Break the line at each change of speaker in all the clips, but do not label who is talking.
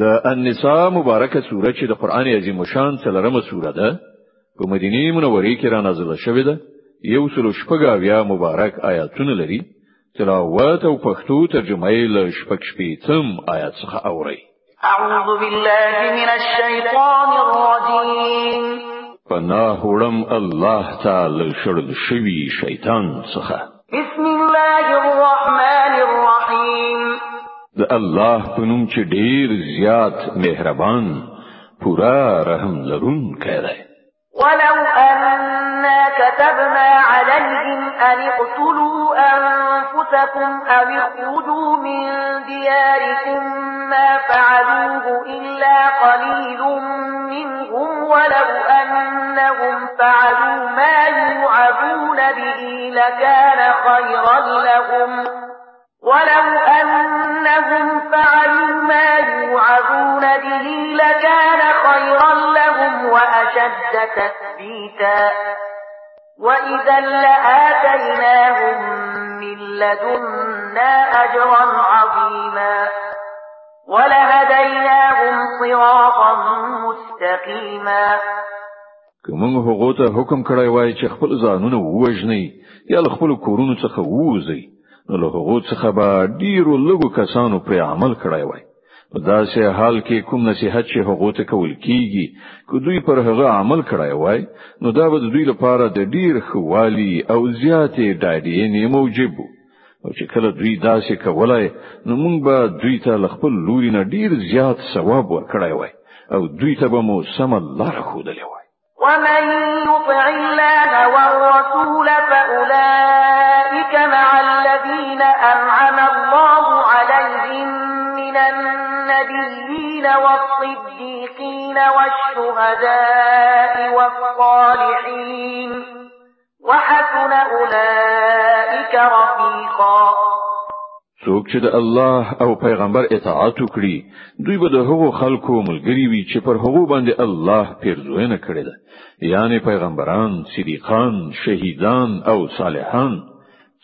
د النساء مبارکه سوره چې د قران عظیم شان څلرمه سوره ده په مدینه منوره کې را نازله شوې ده یو سل شپږاویا مبارک آیاتونه لري. تلاوت او پښتو ترجمه یې له شپږ شپېتم آیات څخه اوري
أعوذ بالله من الشيطان الرجيم
پناه وړم الله تعالی شړل شوی شیطان څخه.
بسم الله الرحمن
د الله په نوم چې ډیر زیات مهربان پورا رحم لرونکی دی.
ولو أنا كتبنا عليهم أن اقتلوا أنفسكم أو اخرجوا من دياركم ما فعلوه إلا قليل منهم ولو أنهم فعلوا ما يوعظون به لكان خيرا لهم. ولو أنهم فعلوا ما يوعظون به لكان خيرا لهم وأشد تثبيتا. وإذا لآتيناهم من لدنا أجرا عظيما. ولهديناهم صراطا مستقيما.
کومه هغه ته حکم کړی وای چې خپل ځانونه ووجني یا خپل کورونو څخه ووځي نو له هغه څخه به ډیرو لږو کسانو پر عمل کړی وای. په داسې حال کې کوم نصيحت چې هغه ته کول کیږي کو دوی پر هغه عمل کړی وای نو دا به دوی لپاره د ډیر خوالي او زیاتې ډاډې نه موجب او چې کله دوی داسې کولای نو موږ به دوی ته خپل لوري نه ډیر زیات ثواب ورکړی وای او دوی ته به مو سم الله خودلې وای.
ومن يطع الله والرسول الذين أنعم الله عليهم من النبيين والصديقين والشهداء والصالحين. وحسن أولئك رفيقا.
څوک چې د الله او پیغمبر اطاعت وکړي دوی به د هغو خلکو ملګری وي چې پر هغو باندې الله پیرزوینه کړې ده. یعنی پیغمبران صدیقان شهیدان او صالحان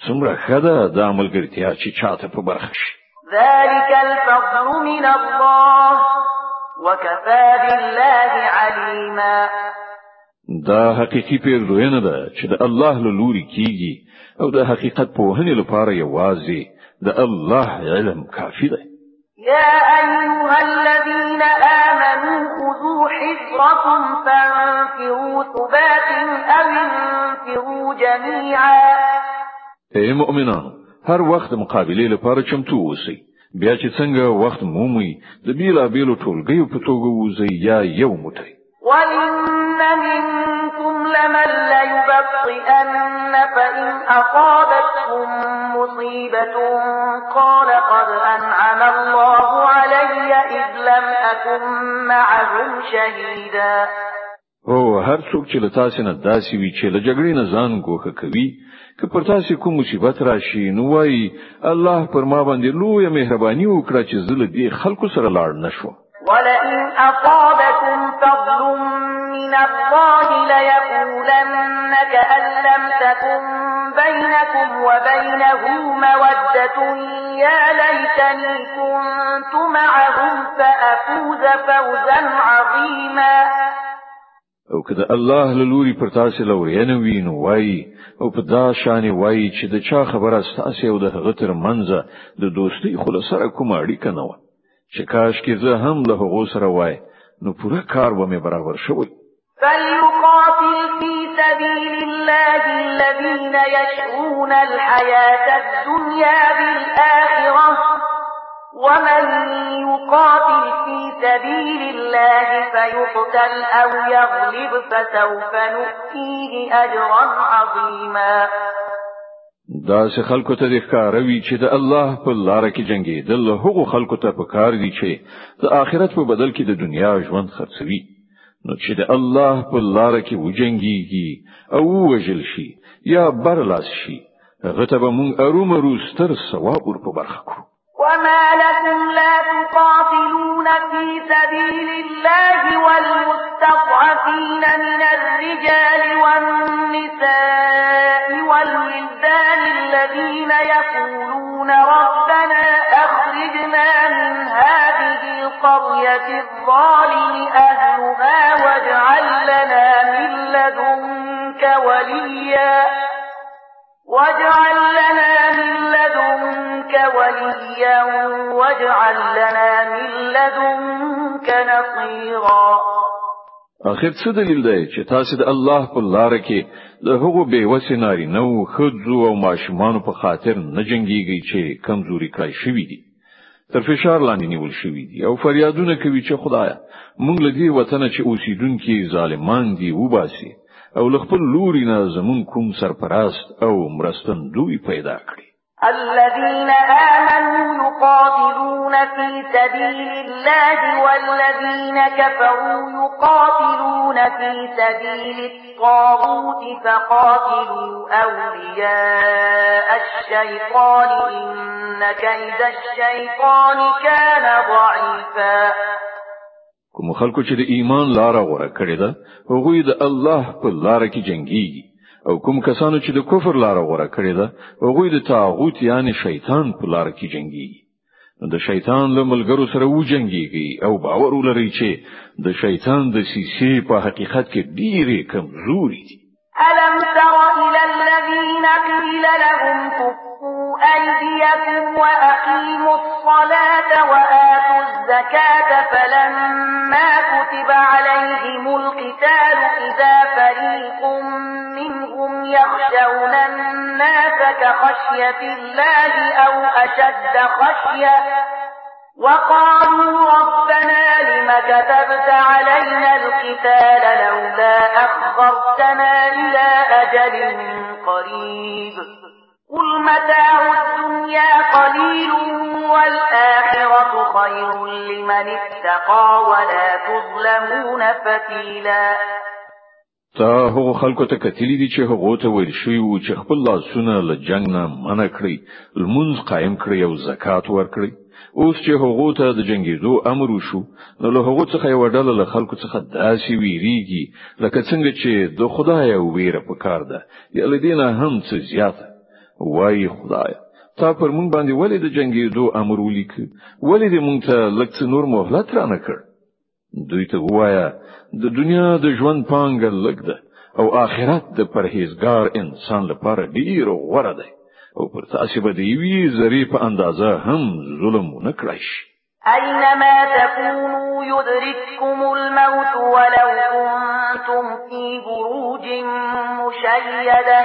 څومره خده د ملګرتیا چې چاته په برخه شي
ذلك الفضل من الله وكفى بالله عليما.
دا حقيقي پیرزوینه ده چې د الله له لوري کیږي أو د حقیقت په وهنې لپاره یوازې ده الله علم کافی ده
يا أيها الذين آمنوا خذوا حذركم فانفروا ثبات أو انفروا جميعا.
اے مؤمنانو هر وخت مقابله لپاره چمتو اوسئ بیا چې څنګه وخت مومي د بیلا بیلو ټولګیو په توګه وځي یا یو موټی
وإن منكم لمن ليبطئن فإن أصابتكم مصيبة قال قد أنعم الله علي إذ لم أكن معهم شهيدا
او هر څوک چې له تاسو نه داسي وي چې له جګړې نه ځان ګوښه کوي که پر تاسو کوم مصیبت راشي نو وای الله پر ما باندې لوی مهرباني وکړه چې زه له دې خلکو سره لاړ نشم
ولئن أصابكم فضل من الله ليقولن كأن لم تكن بينكم وبينه مودة. يا ليتني كنت معهم فأفوز فوزا عظيما.
أو کله الله له لوري پر تاسو لورینه وینو وای او په دا شان وای چې د چا خبره ستاسو او د هغه تر منځه د دوستۍ خلاصره کوم اړیکه نه و چې کاش کې زه هم له هغه سره وای نو پوره کار و مې برابر شوی.
فليقاتل في سبيل الله الذين يشرون الحياة الدنيا بالآخرة ومن يقاتل في سبيل الله فيقتل أو يغلب فسوف نؤتيه أجرا عظيما.
دا سه خلکو ته د ښکاروي چې د الله په لار کې جنگي د هغو خلکو ته په کار دي چې د آخرت په بدل کې د دنیا ژوند خرڅوي. نو چې د الله په لار کې وجنګيږي او ووژل شي یا برلاس شي هغه ته به مونږ ارومرو ستر ثواب ور په برخه کړو.
وما لكم لا تقاتلون في سبيل الله والمستضعفين من الرجال والنساء والولدان الذين يقولون ربنا أخرجنا من هذه القرية الظالم أهلها واجعل لنا من لدنك وليا واجعل لنا من لدنك وليا واجعل لنا من لدنك نصيرا.
اخر څه دلیل دی چې تاسو د الله په لار کې د هغو بیوسې نارینو ښځو او ماشومان په خاطر نه جنگيږي چې کمزوري کړی شوی دي. تر فشار لاندې نیول شوی دي او فریادونه کوي چې خدایا مونږ لدی وطن چې اوسیدونکو ظالمان دي وباسي أو لخپل لوري نه زمون کوم سرپرست أو مرستندوی پیدا کړي.
الذين آمنوا يقاتلون في سبيل الله والذين كفروا يقاتلون في سبيل الطاغوت فقاتلوا أولياء الشيطان إن كيد الشيطان كان ضعيفا.
کوم خلکو چې د ایمان لار غوره کړې ده هغوی د الله په لار کې جنگيږي او کوم کسانو چې د کفر لار غوره کړې ده هغه د طاغوت یعنی شیطان په لار کې جنگيږي د شیطان له ملګرو سره و جنگيږي او باور ولري چې د شیطان دسیسې په حقیقت کې ډېرې کمزوري دي.
ألم تر إلى الذين قيل لهم كفوا أيديكم وأقيموا الصلاة وآتوا الزكاة فلما كتب عليهم القتال إذا فريق منهم يخشون الناس كخشية الله أو أشد خشية وقالوا ربنا لم كتبت علينا القتال لولا أخرتنا إلى أجل قريب قل متاع الدنيا قليل والآخرة خير لمن اتقى ولا تظلمون فتيلا.
تا هغه خلکو ته کتلی دي چې هغه ته ویل شوی وو چې خپل لاسونه له جنگ نه منع کړی لمونځ قائم کړی او زکات ورکړي اوس چې هغه ته د جنگیدو امر وشو نو له هغه څخه یو ډله له خلکو څخه داسې ویریږي لکه څنګه چې د خدای ویره پکار ده. یا لدینه هم څه زیاته وای خدای. تا پر مونږ باندې ولې د جنگیدو امر ولیک ولې دې مونږ ته لکه نور مهلت را نه کړ؟ دوی ته وایا د دنیا د ژوند پانګه لګ ده او آخرت د پرهیزګار انسان لپاره ډیر غوړه ده او پر تاسو به دی وی په اندازه هم ظلم نه کړی شي.
أينما تكونوا يدرككم الموت ولو كنتم في بروج مشيدة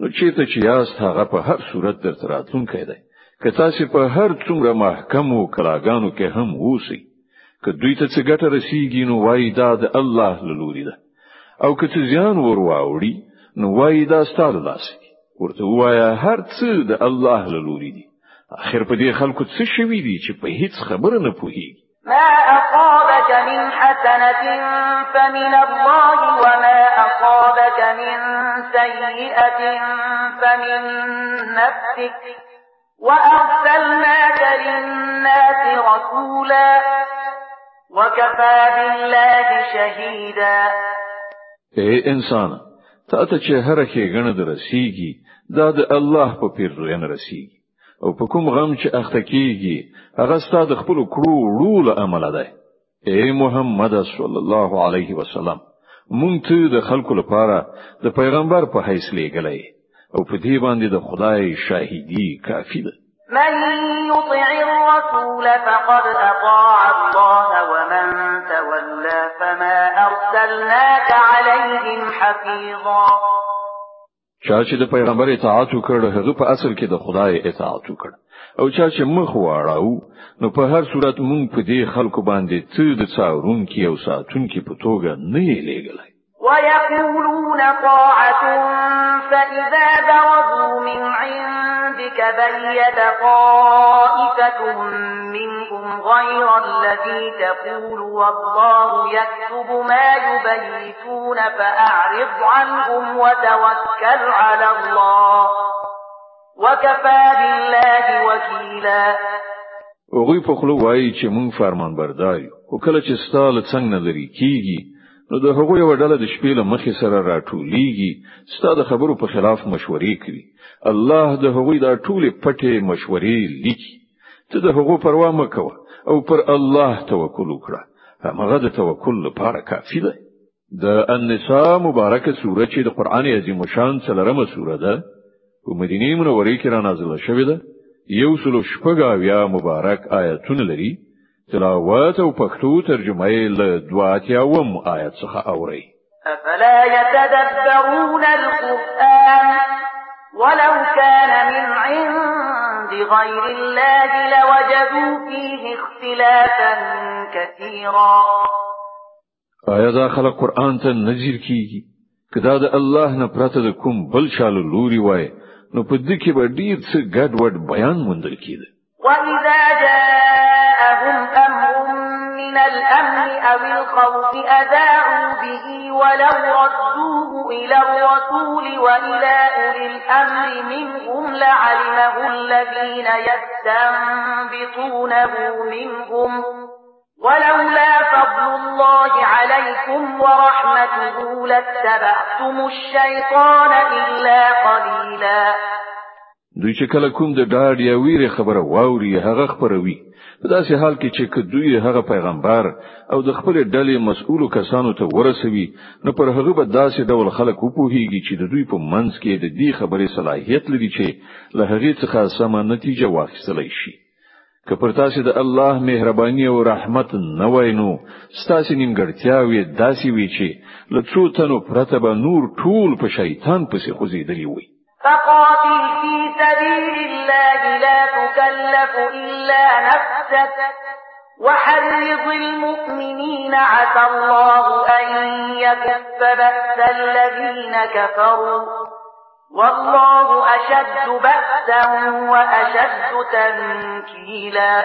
نو چیرته چې یاست هغه په هر صورت در تراتونکی دی. که تاسو په هر څومره محکمو کلاګانو کې هم اوسئ که دوی ته څه ګټه رسیږي نو وای دا د الله لوري ده. او که څه زیان ور واوړي نو وای دا ستاسو لاسي ورته وایا هر څه د الله لوري دي. اخر په دې خلکو څه شوي دي چې په هیڅ خبره نه پوهیږي؟
ما من حسنة فمن الله وما أصابك من سيئة فمن نفسك وأرسلناك للناس رسولا وكفى بالله شهيدا.
اے انسان تا ته چې هر کې غنه درسیږي دا د الله په پیرزوین رسیږي. أو په کوم غم چې اخته کیږي هغه ستاسو خپل کړو وړو له عمل ده اے محمد صلی الله علیه وسلم مونږ ته د خلکو لپاره د پیغمبر په حیث لېږلې او په دې باندې د خدای شاهدی کافی ده
من يطع الرسول فقد أطاع الله ومن تولى فما أرسلناك عليهم حفيظا
چا چې د پیغمبر اطاعت وکړ هغه په اصل کې د خدای اطاعت وکړ. او چا چې مخ واړاو نو په هر صورت مونږ په دې خلکو باندې څه د څارونکې او ساتونکې په توګه نه لېږلی
ويقولون طاعة فإذا برزوا من عندك بيت طائفة منهم غير الذي تقول والله يكتب ما يبيتون فأعرض عنهم وتوكل على الله. وكفى بالله وكيلا.
هغوی په خلو وایي چې مونږ فرمان بردار یو أو کله چې ستاله لري کیږي نو د هغوی یو ډله د شپې له مخې سره راټولېږي ستاسو خبرو په خلاف مشورې کوي. الله د هغوی د ټولې پټې مشورې لیکي. ته د هغو پروا مکوه او پر الله توکل وکړه. هغه د توکل لپاره کافي ده د النساء مبارکه سوره چې د قران عظیم شان څلورمه سوره ده په مدینه منوره کې را نازله شوې ده. یو سلو شپږاویا مبارک آیتونه لري تلاوت او پښتو ترجمه یې له دواتیاوم آیت څخه اوري
افلا يتدبرون القرآن ولو كان من عند غير الله لوجدوا فيه اختلافا كثيرا.
آیا دا خلک قرآن ته نظر کیږي؟ که دا د الله نه پرته د کوم بل چا له لوري وای نو په دې کې به ډیر څه ګډ وډ بیان موندل کیده.
وإذا جاءهم أمر من الأمن أو الخوف أذاعوا به ولو ردوه إلى الرسول وإلى أولي الأمر منهم لعلمه الذين يستنبطونه منهم. ولولا فضل الله عليكم ورحمته لاتبعتم الشيطان إلا قليلا.
دوی چې کله کوم د ډاډ یا ویره خبره واوري هغه خپروي په داسې حال کې چې که دوی هغه پیغمبر او د خپل ډلې مسؤلو کسانو ته ورسوي نو پر هغه به داسې ډول خلک وپوهیږي چې د دوی په منځ کې د دې خبرې صلاحیت لري چې له هغې څخه سمه نتیجه واخیستلی شي. که پر تاسو د الله مهرباني او رحمت نه وی نو ستاسو نیمګړتیاوي داسي وی چې لڅو تنو پرته به نور ټول په شیطان پسې خوځېدلی وي
فقاتل في سبيل الله لا تكلف إلا نفسك وحرض المؤمنين عسى الله أن يكف بأس الذين كفروا والله أشد بأسا وأشد تنكيلا.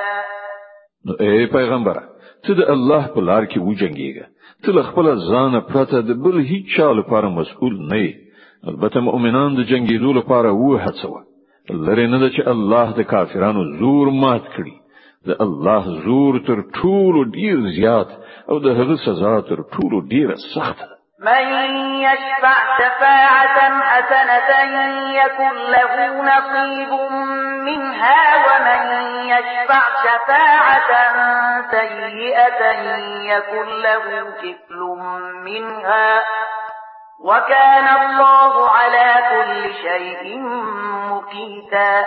اے پیغمبر ته د الله په لار کې وجنګېږه ته له خپل ځان پرته د بل هیڅ چا لپاره مسؤل نه یې. البته مؤمنان د جنگیدو لپاره وهڅوه لرې نه چې الله د کافرانو زور مات کړي. د الله زور تر ټولو ډیر زیات او د هغه سزا تر ټولو ډیره سخته ده.
من يشفع شفاعة حسنة يكن له نصيب منها ومن يشفع شفاعة سيئة يكن له كفل منها وكان الله على كل شيء مقيتا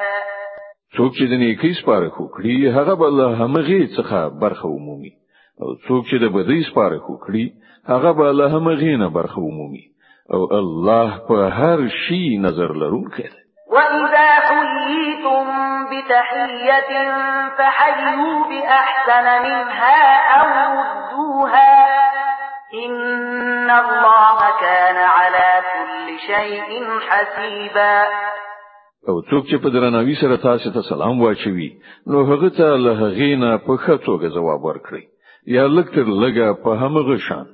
څوک چې د نیکی سپاره وکړي هغه به له همغه څخه برخه ومومي أو څوک چې د بدی سپاره وکړي هغه به له همغه نه برخه ومومي أو الله په هر شي نظر لرونکی دی
وإذا حييتم بتحية فحيوا بأحسن منها أو ردوها إن الله كان على كل شيء حسيبا
أو څوک چې په درناوي سره تاسو ته سلام واچوي نو هغه ته له هغې نه په ښه توګه ځواب ورکړئ. یا لکتر لګه په همغه شان.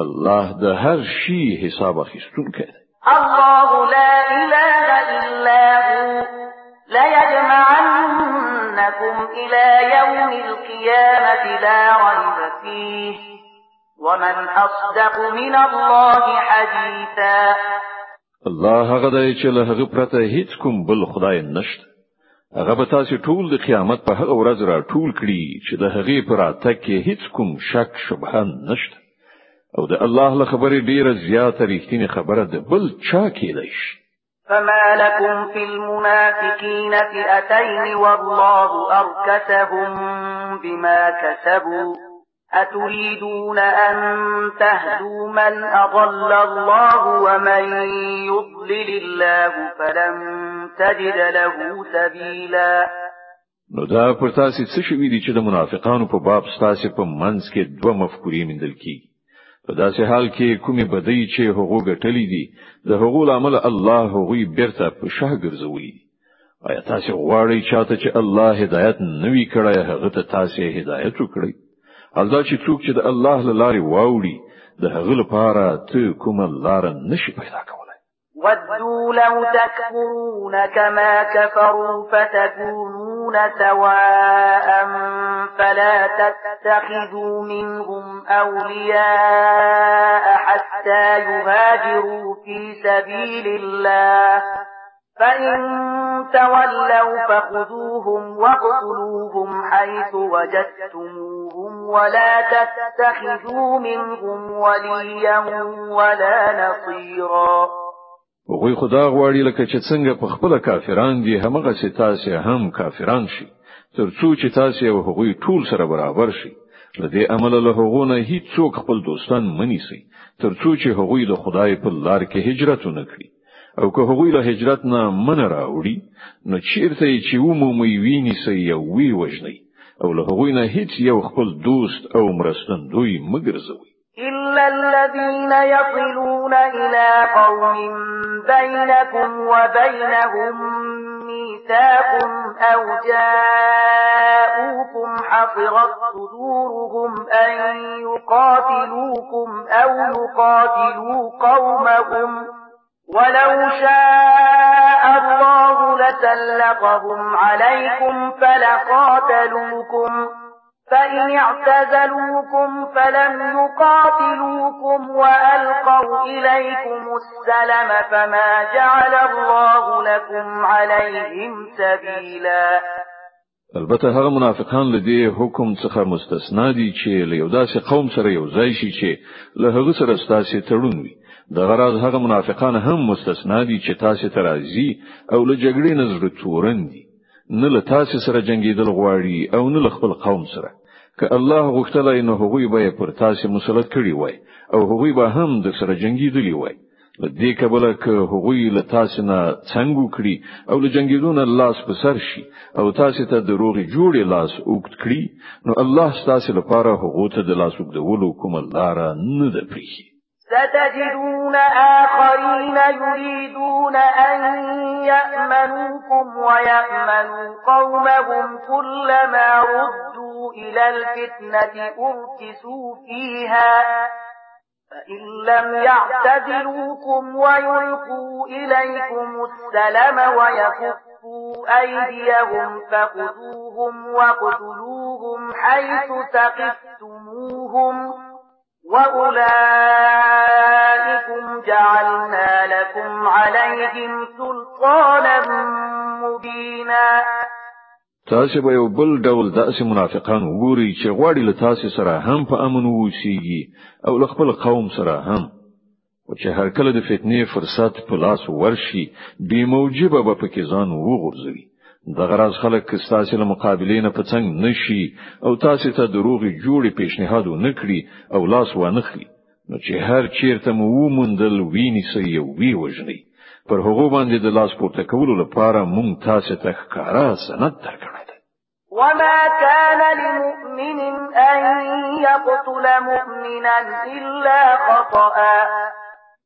الله د هر شي حساب اخیستونکی دی.
الله لا إله إلا هو. ليجمعنكم إلى يوم القيامة لا ريب فيه. ومن أصدق من الله حديثا.
الله هغه چې له هغه پرته هیڅ کوم بل خدای نشته. هغه به تاسو ټول د قیامت په هغه ورځ را ټول کړي چې د هغه پر اته کې هیڅ کوم شک شبهه نشته. أو د الله له خبرې ډیره زیاته ریښتینی خبره ده بل چا کېدای شي.
فما لكم في المنافقين فئتين والله أركسهم بما كسبوا. أتريدون أن تهدوا من أضل الله ومن يضلل الله فلن تجد له سبيلا.
نو دا پر تاسو څه شوي دي چې د منافقانو په باب ستاسو په منځ کې دوه مفکورې موندل کیږي. په داسې حال کې کومې بدی چې هغه ګټلې دي د هغو عمل الله هغه بیرته په شا ګرځولي آیا تاسو غواړئ چې الله هدایت نوي کړی هغه ته تاسو هدایت وکړئ؟ حال دا چې څوک چې د الله لارې واوړي د هغه لپاره ته کوم لار نشي پیدا کولای
ودوا لو تكفرون كما كفروا فتكونون سواء فلا تتخذوا منهم أولياء حتى يهاجروا في سبيل الله فإن تولوا فخذوهم واقتلوهم حيث وجدتموهم ولا تتخذوا منهم وليا ولا نصيرا
هغوی خو دا غواړي لکه چې څنګه په خپل کافران دي همغسې تاسو هم کافران شي ترڅو چې تاسو او هغوی ټول سره برابر شي. له دې عمل له هغونه هیڅ څوک خپل دوستان منی سي ترڅو چې هغوی د خدای په لار کې هجرت ونکړي او که هغوی له هجرت نه مخ واړوي نو چیرته چې ومومي ویې نیسي او وی وژني او له هغوی نه هیڅ یو خپل دوست او مرستندوی مګرځوي
إلا الذين يصلون إلى قوم بينكم وبينهم ميثاق أو جاءوكم حصرت صدورهم أن يقاتلوكم أو يقاتلوا قومهم ولو شاء الله لسلقهم عليكم فلقاتلوكم فإن اعتزلوكم فلم يقاتلوكم وألقوا إليكم السلم فما جعل الله لكم عليهم سبيلا.
البته هغه منافقان له دې حکم څخه مستثنا دي چې له یو داسې قوم سره یو ځای شي چې له هغه سره ستاسو تړون وي. دغه راز هغه منافقان هم مستثنا دي چې تاسو ته راځي او له جګړې نه زړه تورن دي. نه له تاسو سره جنگیدل غواړي او نه له خپل قوم سره. که الله غوښتلای نو هغوی به پر تاسو مسلط کړی وای او هغوی به هم د سره جنگیدلی وای. د دې کبله که هغوی له تاسو نه څنګ وکړي او له جنگیدو نه لاس په سر شي او تاسو ته دروغي جوړي لاس اوږد کړی نو الله تاسو لپاره هغه ته د لاس اوږدولو کوم لار نه ده پرېښې
ستجدون آخرين يريدون أن يأمنوكم ويأمنوا قومهم كلما ردوا إلى الفتنة أركسوا فيها فإن لم يعتذروكم ويلقوا إليكم السلم ويكفوا أيديهم فخذوهم واقتلوهم حيث ثقفتموهم وأولئكم جعلنا لكم عليهم سلطانا مبينا.
تاسو به یو بل ډول داسې منافقان وګوري چې غواړي له تاسو سره هم په امن ووسیږي او له خپل قوم سره هم. او چې هر کله د فتنې فرصت په لاس ورشي بې موجبه به پکې ځان وغورځوي. دغه راز خلک ستاسو له مقابلې نه په څنګ نشي او تاسو ته دروغي جوړي پیشنهاد ونکړي او لاس وانخلي نو چې هر چیرته مو ومندل ویې نیسي او ویې وژني پر هغه باندې د لاس پورته کولو لپاره مونږ تاسو ته ښکارا سند درکړی
وما كان لمؤمن أن يقتل مؤمنا إلا خطأ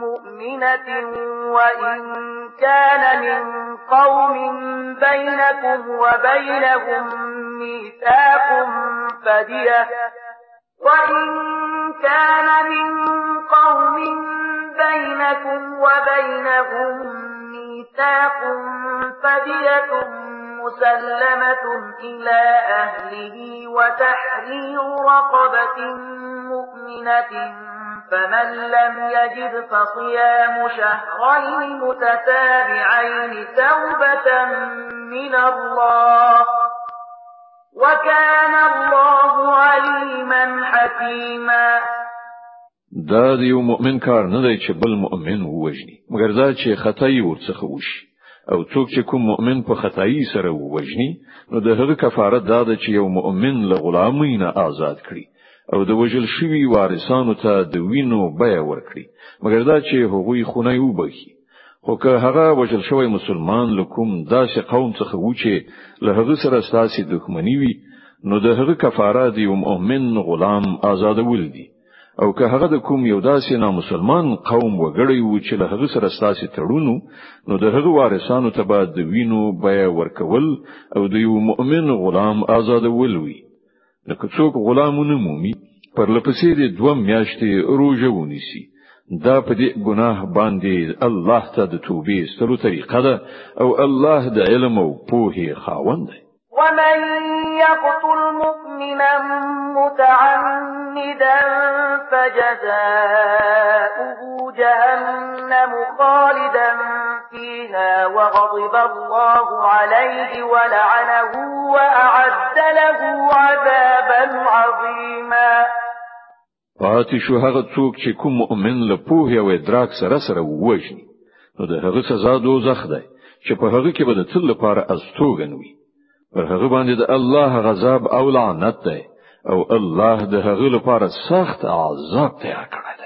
مؤمنة وإن كان من قوم بينكم وبينهم ميثاق فدية. وإن كان من قوم بينكم وبينهم ميثاق فدية مسلمة إلى أهله وتحرير رقبة مؤمنة فمن لم يجد فصيام شهرين متتابعين توبة من الله وكان الله عليما حكيما.
دا د یو مؤمن کار نه دی چې بل مؤمن ووجني مګر دا چې خطای ورڅخه وشي أو څوک چې کوم مؤمن په خطای سره ووجني نو د هغه کفاره دا ده چې یو مؤمن له غلامۍ نه آزاد کړي. او د وجل شوی وارثانو ته د وینو بیا ورکړي. مګر دا چې هغوی خونه وبخي خو که هغه وژل شوی مسلمان له کوم داسې قوم څخه و چې له هغه سره ستاسو دښمنی وي نو د هغه کفاره دی یو مؤمن غلام آزادول دي. او که هغه د کوم یو داسې نامسلمان قوم وګړی و چې له هغه سره ستاسو تړون و نو د هغه وارثانو ته به د وینو بها ورکول او د یو مؤمن غلام آزادول وي که څوک غلام ونه مومي پر لپسې د دوه میاشتې روزه ونیسي. دا په دې ګناه باندې الله ته د توبې ایستلو طریقه ده او الله د علم او پوهې خاوند دی.
ومن يقتل مؤمنا متعمدا فجزاؤه جهنم خالدا فيها وغضب الله عليه ولعنه وأعد له عذابا عظيما.
پاتې شو هغه څوک چې کوم مؤمن له پوهې او ادراک سره سره ووژني نو د هغه سزا دوزخ دی چې په هغه کې به د تل لپاره استوګن وي. پر هغه باندې د الله غضب او لعنت دی او الله د هغه لپاره سخت عذاب تیار کړی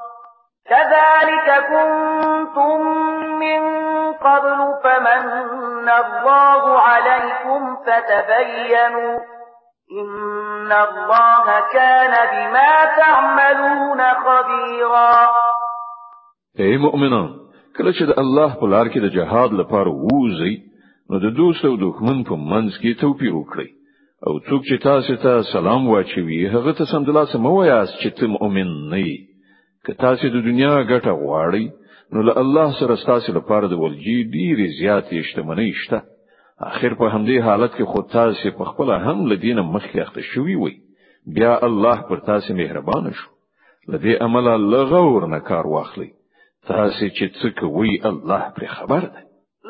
كذلك كنتم من قبل فمن الله عليكم فتبينوا إن الله كان بما تعملون خبيرا.
اے مؤمنان کله چې الله په لار کې د جهاد لپاره ووزي نو د دوست او دښمن په منځ کې توپیر وکړئ. او څوک چې تاسو ته سلام واچوي هغه ته سمدلاسه مو وایاست چې ته مؤمن نه یې. که تاسو د دنیا ګټه غواړئ نو له الله سره تاسو لپاره د ولجی ډیره زیاتې شتمنۍ شته. اخر په همدې حالت کې خود تاسو په خپله هم له دې نه مخکې اخته شوی وي بیا الله پر تاسو مهربان شو. لدې عمل لغور نه کار واخلي تاسو چې څه کوي الله پر خبر ده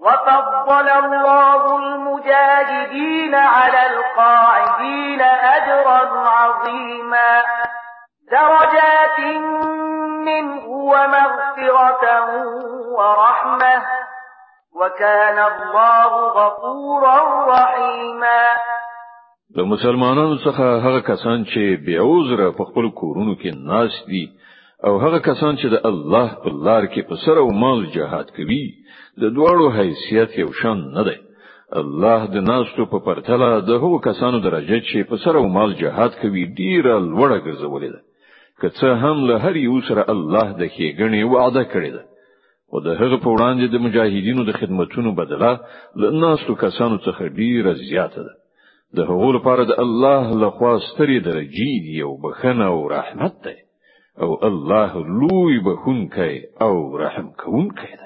وفضل الله المجاهدين على القاعدين أجرا عظيما. درجات منه ومغفرة ورحمة. وكان الله غفورا رحيما.
د مسلمانانو څخه هغه کسان چې بې عذره په خپل کورونو کې ناس دي او هغه کسان چې د الله په لار کې په سر او مال جهاد کوي د دواړو حیثیت یو شان نه دی. الله د ناستو په پرتله د هغو کسانو درجه چې په سر او مال جهاد کوي ډیره لوړه ګرځولې ده. که څه هم له هر یو سره الله د ښېګڼې وعده کړې ده. او د هغه په وړاندې د مجاهدینو د خدمتونو بدله له ناستو کسانو څخه ډیره زیاته ده. د هغو لپاره د الله له خوا ستري درجې دی او بخښنه او رحمت ده او الله لوی بخښونکی او رحم کوونکی دی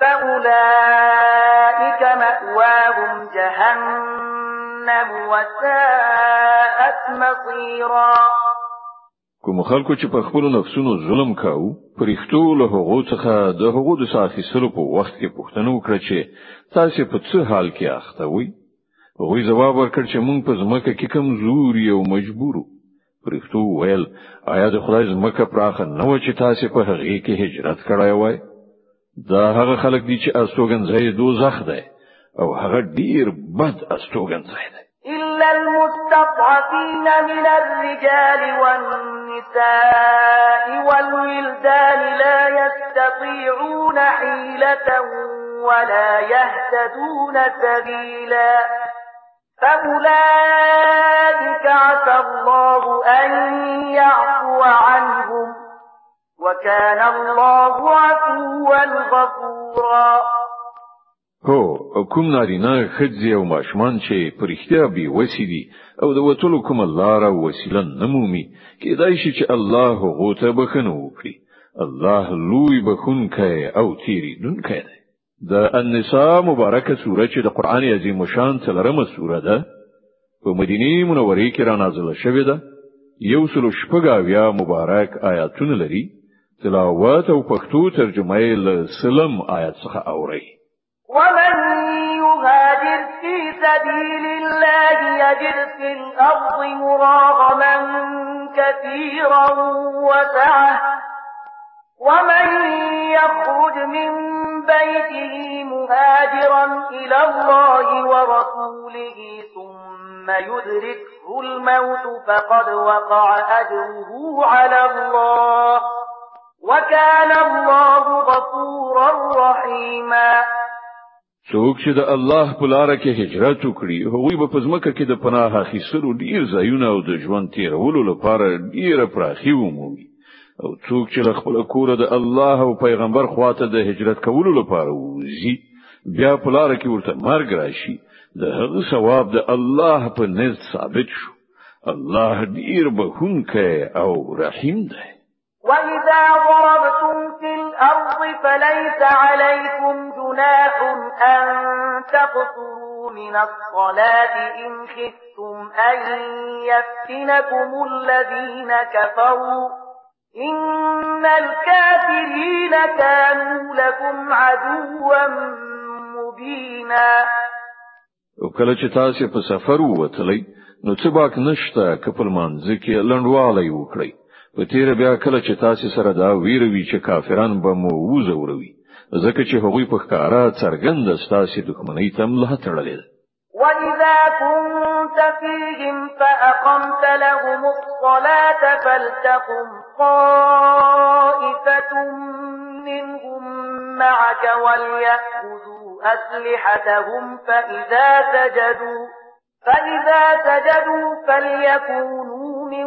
فأولئك مأواهم جهنم وساءت مصيرا.
کوم خلکو چې په خپل نفسونو ظلم کاوه پرښتو له هغو څخه د هغو د سره په وخت کې پوښتنه وکړه چې تاسو په څه حال کې اخته وي هغوی جواب ورکړ چې مونږ په ځمکه کې کمزوري او مجبورو پرښتو ویل آیا د خدای ځمکه پراخه نه و چې تاسو په هغه کې هجرت کړای وای دا هغه خلک دي چې استوګن ځای دوزخ دی أو هغه ډیر بد استوګن ځای دی.
إلا المستضعفين من الرجال والنساء والولدان لا يستطيعون حيلة ولا يهتدون سبيلا. فأولئك عسى الله أن يعفو عنهم. وكان الله عفوا غفورا.
هو کوم نارینه خځې او ماشومان چې پرختیا به وسیدي او د وټولو کوم لار او وسیله نمومي کېدای شي چې الله غوته بخنه وکړي. الله لوی بخښونکی او تیریدونکی دی. د النساء مبارکه سوره چې د قران عظیم شان څلورمه سوره ده په مدینه منوره کې را نازله شوې ده. یو سل شپږاویا مبارک آیاتونه لري تلاوت او پښتو ترجمه یې سلم آیات څخه واورئ
ومن يهاجر في سبيل الله يجد في الأرض مراغما كثيرا وسعه. ومن يخرج من بيته مهاجرا إلى الله ورسوله ثم يدركه الموت فقد وقع أجره على الله. وكان الله غفورا رحيما.
څوک چې د الله په لار کې هجرت وکړي هغوی به په ځمکه کې د پناه اخیستلو ډیر ځایونه او د ژوند تیرولو لپاره ډیره پراخي ومومي. او څوک چې خپل کور د الله او پیغمبر خواته د هجرت کولو لپاره وزي بیا په لار کې ورته مرګ راشي. د هغه ثواب د الله په نزد ثابت شو. الله ډیر بخونکی او رحیم دی
وَإِذَا ضَرَبْتُمْ فِي الْأَرْضِ فَلَيْسَ عَلَيْكُمْ جُنَاحٌ أَن تَقْصُرُوا مِنَ الصَّلَاةِ إِنْ خِفْتُمْ أَن يَفْتِنَكُمُ الَّذِينَ كَفَرُوا إن الكافرين كانوا لكم عدوا مبينا.
او کله چې تاسو په سفر ووتلی نو څه باک نشته په تیر بیا کله چې تاسو سره دا ویره وي چې کافران به مو وزوروي ځکه چې هغوی په ښکارا څرګند ستاسو دښمنۍ ته مله تړلې
وَإِذَا كُنتَ فِيهِمْ فَأَقَمْتَ لَهُمُ الصَّلَاةَ فَلْتَقُمْ طَائِفَةٌ مِّنْهُم مَّعَكَ وَلْيَأْخُذُوا أَسْلِحَتَهُمْ فَإِذَا سَجَدُوا فَإِذَا سَجَدُوا فَلْيَكُونُوا مِن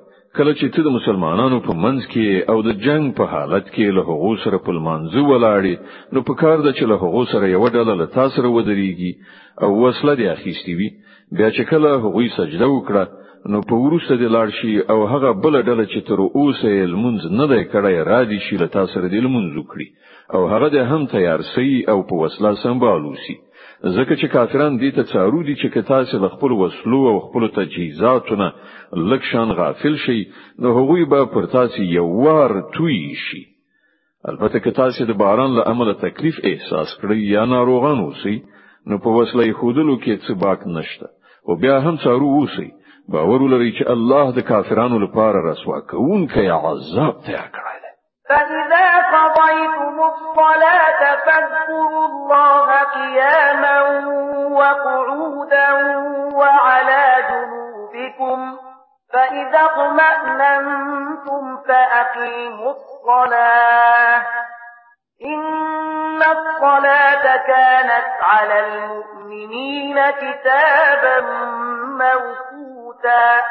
کله چې ته د مسلمانانو په منځ کې او د جنگ په حالت کې له هغو سره په منځو ولاړې نو په کار ده چې له هغو سره یو ډله له تاسو سره ودرېږي او وسله دی اخیستې وي. بیا چې کله هغوی سجده وکړه نو په ورسته دی لاړ شي او هغه بل ډله چې تر اوسه یې لمونځ نه دی کړی را دي شي له تاسو سره دی لمونځ وکړي. او هغه د هم تیار سي او په وسله سمبالو شي ځکه چې کافران دې ته څارو دي چې که تاسو له خپلو وسلو او خپل تجهیزاتو نه لږ شان غافل شي نو هغوی به پر تاسو یو وار توی شي. البته که تاسو د باران له امله تکلیف احساس کړئ یا ناروغان اوسئ نو په وسله ایښودلو کې څه باک نشته. او بیا هم څارو اوسئ. باور ولرئ چې الله د کافرانو لپاره رسوا کوونکی عذاب تیار کړی
فإذا قضيتم الصلاة فاذكروا الله قياما وقعودا وعلى جنوبكم فإذا اطمأننتم فأقيموا الصلاة. إن الصلاة كانت على المؤمنين كتابا موقوتا.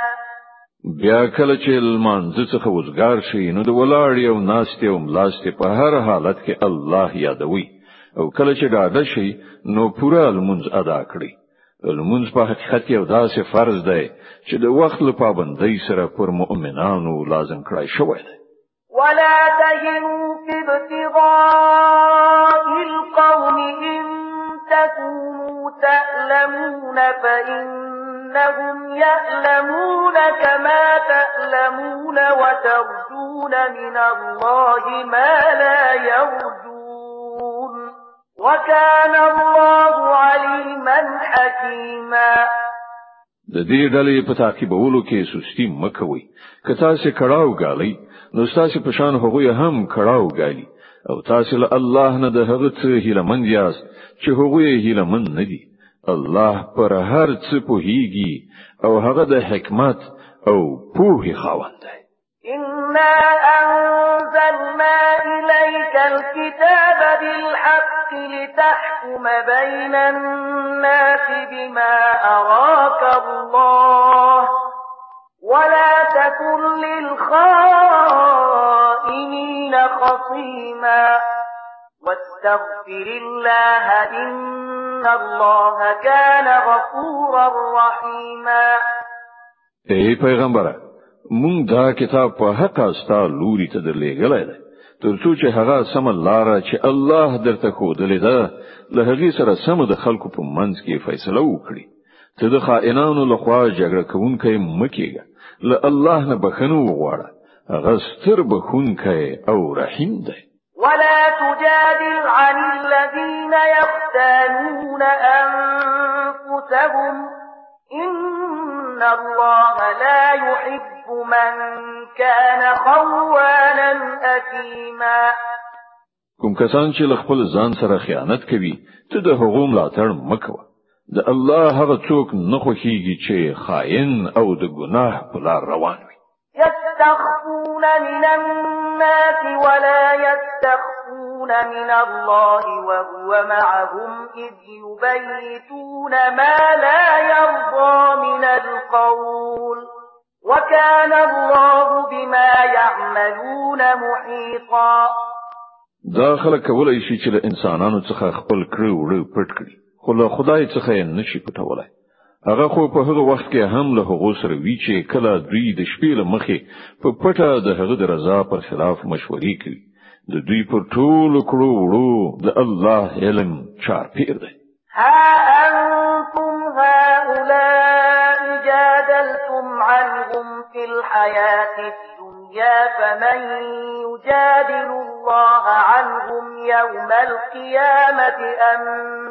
بیا کله چې لمانځه څخه وزګار شي نو د ولاړې او ناستې او ملاستې په هر حالت کې الله یادوي او کله چې ډاډه شي نو پوره لمونځ ادا کړئ. لمونځ په حقیقت یو داسې فرض دی چې د وخت له پابندۍ سره پر مؤمنانو لازم کړای شوی دی.
ولا تهنوا في ابتغاء القوم إن تكونوا تألمون فإنهم يألمون كما تألمون وترجون من الله ما لا يرجون. وكان الله عليما حكيما.
د دې ډلې په تعقیبولو کې سستی مکوي که تاسو کړهو غالي نو تاسو په شان هغوی هم کړهو غالي أو تاسو له الله نه د هغه څه هیلمن یاست چې هغوی هیلمن نه دي الله پر هر څه پوهیږي أو هغه د حکمت أو پوهې خاوند دی.
إنا أنزلنا إليك الكتاب بالحق لتحكم بين الناس بما أراك الله ولا تكن للخائنين خصيما واستغفر الله إن الله كان غفورا رحيما.
ای پیغمبره مونږ دا کتاب په حق استا لوري ته درلېګلای دی. ترڅو چې هغه سم لار چې الله درته خو دلې ده له هغه سره سم د خلکو په منځ کې فیصله وکړي. ته د خائنانو لخوا جګړه کوونکې مکیږي له الله نه بخنو وغواړه. هغه ستر بخونکی او رحیم دی
ولا تجادل عن الذين يختانون أنفسهم. إن الله لا يحب من كان خوانا أثيما.
کوم کسان چې خپل ځان سره خیانت کوي ته د هغو ملاتړ مکوه د الله هغه څوک نه خوښيږي چې خائن او د ګناه په لار روان وي.
يستخفون من الناس ولا يستخفون من الله وهو معهم إذ يبيتون ما لا يرضى من القول وكان الله بما يعملون محيطا.
داخله کولای شي چې له انسانانو څخه خپل کړو وړو پټ کړي خو له خدای څخه نشي پټولای. هغه خو په هغه وخت کې هم له هغه سره وی چې کله دوی د شپې له مخې په پټه د هغه د رضا پر خلاف مشورې کوي. د دوی پر ټولو کړو وړو د الله علم چار پیر دی.
ها أنتم هؤلاء جادلتم عنهم في الحياة الدنيا فمن يجادل الله عنهم يوم القيامة أم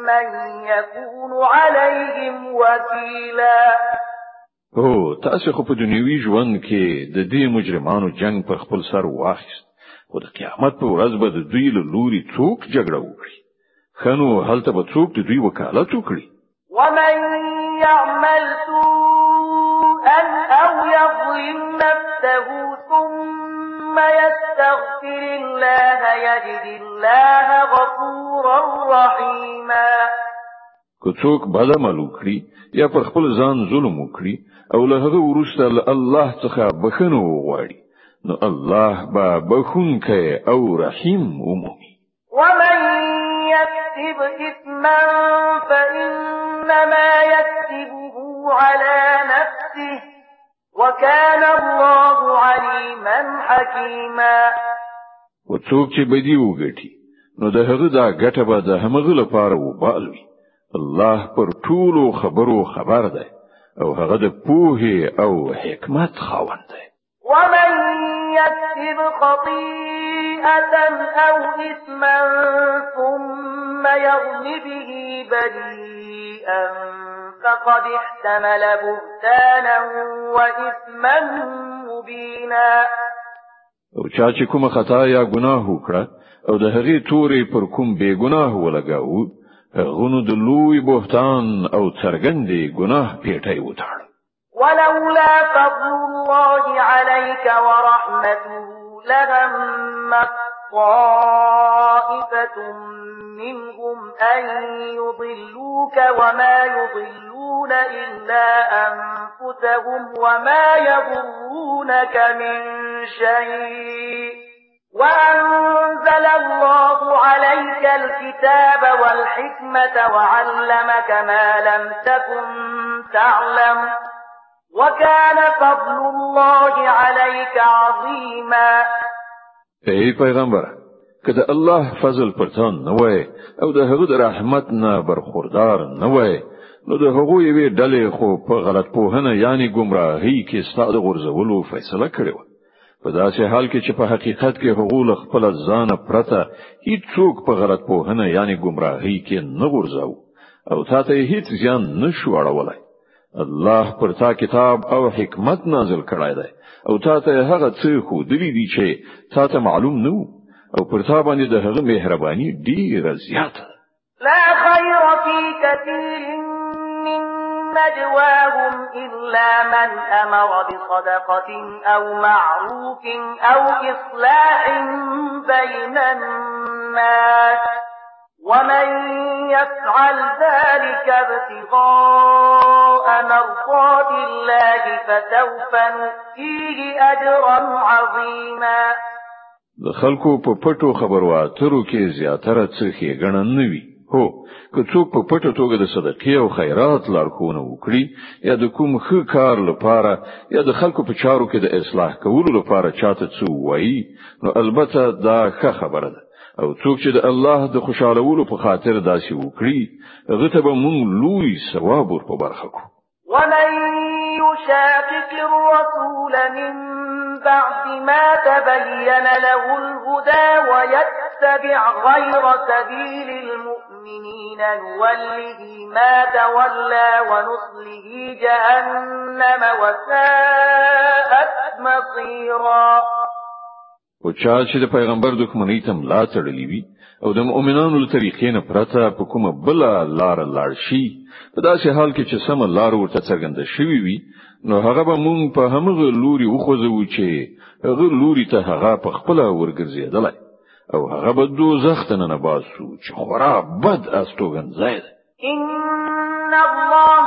من يكون عليهم وكيلا؟
هو تاسو خو په دنیوي ژوند کې د دې مجرمانو جنگ پر خپل سر واخیست. خو د قیامت په ورځ به د دوی له لوري څوک جګړه وکړي. خنو هلته به څوک د دوی وکالت وکړي.
ومن يعمل أو يظلم نفسه ثم يستغفر الله يجد الله غفورا رحيما.
که څوک بد عمل وکړي یا پر خپل ځان ظلم وکړي أو له هغه وروسته له الله څخه بخښنه وغواړي نو الله به بخښونکی أو رحیم ومومي.
ومن يكسب إثما فإنما يكسبه على نفسه وكان الله عليما حكيما.
و څوک چې بدی وګټي نو د هغه دا ګټه به د همغه لپاره وبالوي. الله پر ټولو خبرو خبر ده أو هغه د پوهې أو حکمت خاوند دی.
ومن يكسب خطيئة أو إثما ثم يرم به بريئا فقد احتمل بهتانا وإثما مبينا.
أو چا چې کومه خطا یا ګناه وکړه أو د هغې تورې پر کوم بے ګناه ولګاو هغه نو د لوی بهتان أو څرګندې ګناه پیټي وتاړ
ولولا فضل الله عليك ورحمته لهم طائفة منهم أن يضلوك وما يضلون إلا أنفسهم وما يضرونك من شيء وأنزل الله عليك الكتاب والحكمة وعلمك ما لم تكن تعلم وكان فضل الله عليك عظيما
ای پیغمبر که د الله فضل پر تا نه وای او د هغه د رحمت نه برخوردار نه وای نو د هغه یوې ډلې خو په غلط پوهنه یعنی گمراهی کې ستا د غورزولو فیصله کړې و په داسې حال کې چې په حقیقت کې هغو خپل ځان پرته هیڅ څوک په غلط پوهنه یعنی گمراهی کې نه غورزاوه او تا ته هیڅ ځان نشو اړولای الله پر تا کتاب او حکمت نازل کړای دی أو تا ته هغه څه خو دلی دي چې تا ته معلوم نو أو پر تا باندې د هغه مهرباني ډیره زیاته
لا خير في كثير من نجواهم إلا من أمر بصدقة أو معروف أو إصلاح بين الناس. ومن يفعل ذلك ابتغاء مرضات الله فسوف نؤتيه أجرا عظيما.
د خلکو په پټو خبرو اترو کې زیاتره څه ښېګڼه نه وي. هو که څوک په پټو توګه د صدقې او خیرات لارښوونه وکړي یا د کوم ښه کار لپاره یا د خلکو په چارو کې د اصلاح کولو لپاره چاته څه وایي نو البته دا ښه خبره ده أو څوک چې د الله د خوشالولو په خاطر داسې وکړي هغه ته به مونږ لوی ثواب ور په برخه کو
ومن يشاقق الرسول من بعد ما تبين له الهدى ويتبع غير سبيل المؤمنين نوله ما تولى ونصله جهنم وساءت مصيرا.
او چا چې د پیغمبر دښمنۍ ته ملا تړلې وي او د مؤمنانو له طریقې نه پرته په کومه بل لار لاړ شي په داسې حال کې چې سم لار ورته څرګنده شوی وي نو هغه به مونږ په همغه لوري وخوځو چې هغه لوري ته هغه په خپله ورګرځیدلای او هغه به دوزخ ته ننباسو چې خورا بد استوګنځی دی
ان الله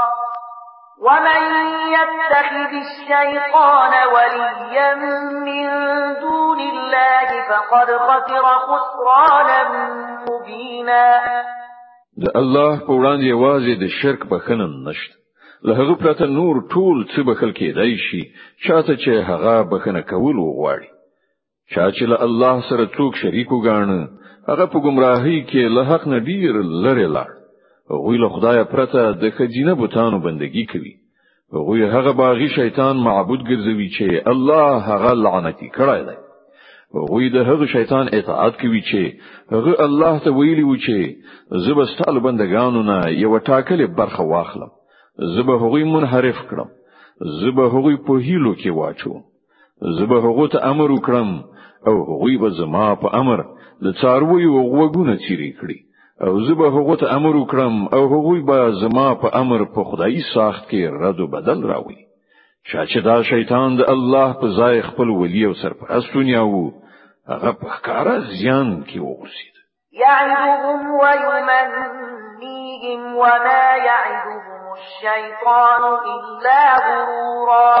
ومن يتخذ الشيطان وليا من دون الله فقد خسر خسرانا مبينا.
د الله په وړاندې یوازې د شرک بخنه نشته. له هغه پرته نور ټول څه بخل کېدای شي چاته چې هغه بخنه کول وغواړي. چا چې له الله سره څوک شریک وګاڼه هغه په گمراهۍ کې له حق نه ډیر لرې لاړ هغوی له خدای پرته د ښځینه بوتانو بندگی کوي. هغوی هغه باغی شیطان معبود ګرځوي چې الله هغه لعنتی کړای دی. هغوی د هغه شیطان اطاعت کوي چې هغه الله ته ویلی و چې زه به ستا له بندگانو نه یو ټاکلې برخه واخلم. زه به هغوی منحرف کړم. زبه هغوی په هیلو کې واچو زبه هغه ته امر وکړم او هغوی به زما په امر د څارویو غوګونه چیرې کړی او زه به هغه ته امر وکړم او هغه به زما په امر په خدایي ساخت کې رد او بدل راوړي. چې دا شیطان د الله په ځای خپل ولی او سرپرستونیا وو هغه په ښکارا زیان کې وغورځید.
يعدهم ويمنيهم وما يعدهم الشيطان إلا غرورا.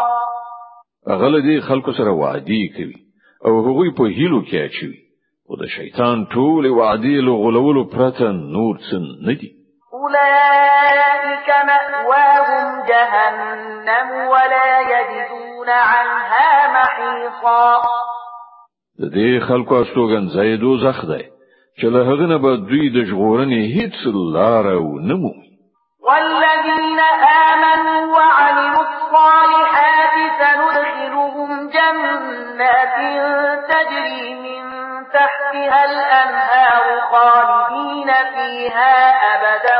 هغه دې خلکو سره وعده کوي او هغوی په هیلو کې اچوي أو د شیطان ټول وعده له غلولو پرته نور څه نه دي
أولئك مأواهم جهنم ولا يجدون عنها محيصا.
د دې خلکو استوګن ځای دوزخ دی چې له هغه نه به دوی د ژغورنې هیڅ لار أو نمو.
والذين آمنوا وعملوا تحتها الأنهار خالدين فيها أبدا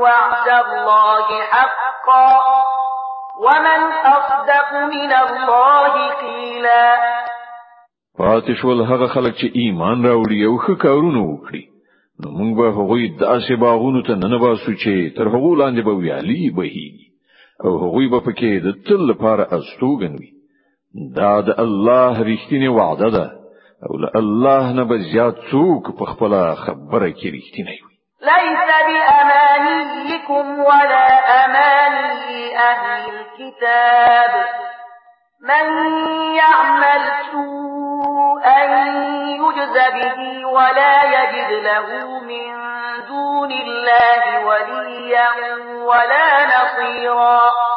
وعد الله حقا. ومن أصدق من الله قيلا.
پاتې شول هغه خلک چې ایمان راوړي او ښه کارونه وکړي. نو موږ به هغوی داسې باغونو ته ننباسو چې تر هغو لاندې به ویالي بهيږي او هغوی به پکې د تل لپاره استوګن وي دا د الله رښتینی وعده ده او له الله نه به زیات څوک په خپل خبره کې رښتینی وي
ليس بأمانيكم ولا أماني أهل الكتاب. من يعمل سوء أن يجز به ولا يجد له من دون الله وليا ولا نصيرا.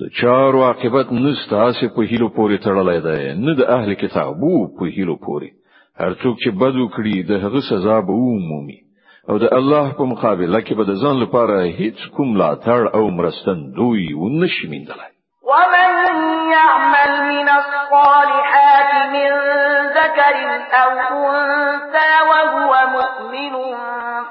د چارو عاقبت نستاسه په هیلو پورې تړلای دی. نه د اهل کتابو په هیلو پورې هر څوک چې بد وکړي د هغه سزا به ومومي او د الله په مقابله کې به د ځان لپاره هیڅ کوم لا تړ او مرستن دوی ونشي میندلای
ومن يعمل من الصالحات من ذكر أو أنثى وهو مؤمن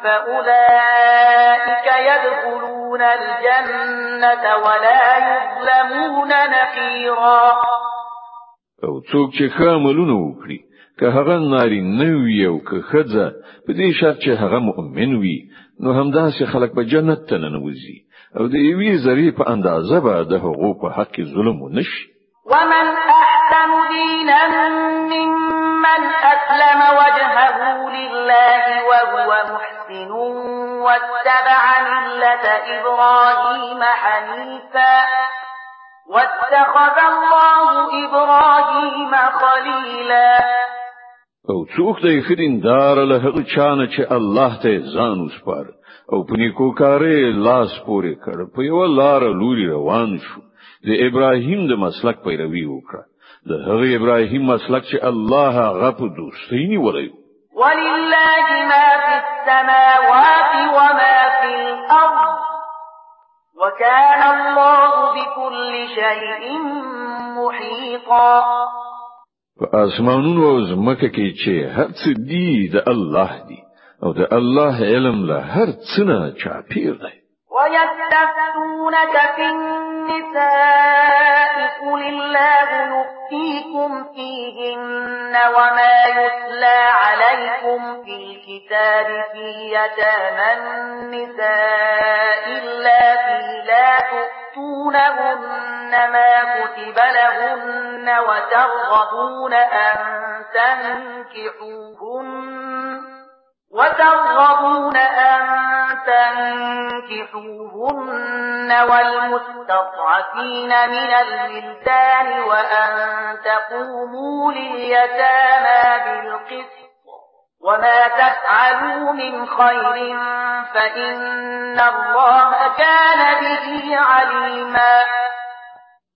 فأولئك يدخلون الجنة ولا يظلمون نقيرا.
او څوک چې ښه عملونه وکړي که هغه نارینه وي او که ښځه په دې شرط چې هغه مؤمن وي نو همداسې خلک په جنت ته ننوځي. أو د یوې ذری په اندازه به د حقوق په حق ظلم ونشي.
ومن أحسن دينا ممن اسلم وجهه لله وهو محسن واتبع ملة إبراهيم حنيفا واتخذ الله إبراهيم خليلا
أو څوک د خدین دار له هغه چانه چې الله ته ځان وسپار او په نیکو کارۍ لاس پورې کړ. په یو لار لوري روان شو. د ابراهیم د مسلک پیروي وکړه. د هغه ابراهیم مسلک چې الله هغه په دوستۍ نیولای
ولله ما في السماوات وما في الأرض وكان الله بكل شيء محيطا
په آسمانونو او زمکه کې چې هر څه دی د الله دی أو د الله علم له هر څه نه چاپیر دی.
ويستفتونك في النساء. قل الله يفتيكم فيهن وما يتلى عليكم في الكتاب في يتامى النساء اللاتي لا تؤتونهن ما كتب لهن وترغبون أن تنكحوهن وترغبون أن تنكحوهن والمستضعفين من الولدان وأن تقوموا لليتامى بالقسط وما تفعلوا من خير فإن الله كان به عليما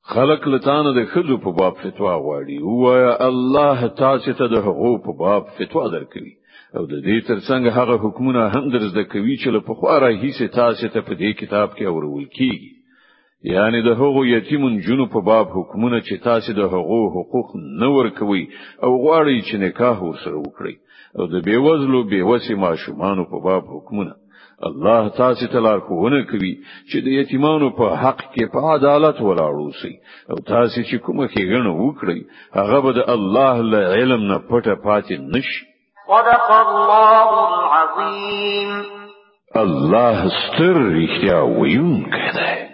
خلق له تا نه د ښځو په باب فتوا غواړي. ووایه الله تاسو ته د حقوق په باب فتوا درکوي. او د دې ترڅنګ هغه حکمونه هم در زده کوي چې له پخوا راهیسې تاسو ته په دې کتاب کې اورول کیږي. یعنی د هغو یتیمو نجونو په باب حکمونه چې تاسو د هغو حقوق نه ورکوي او غواړي چې نکاح ورسره وکړي او د بې وزلو بې وسې ماشومانو په باب حکمونه. الله تاسو ته لارښوونه کوي چې د یتیمانو په حق کې په عدالت ولاړ اوسئ. او تاسو چې کومه ښېګڼه وکړئ هغه به د الله له علم نه پټه پاتې نشي
صدق الله العظيم.
الله ستر رښتیا ویونکی دی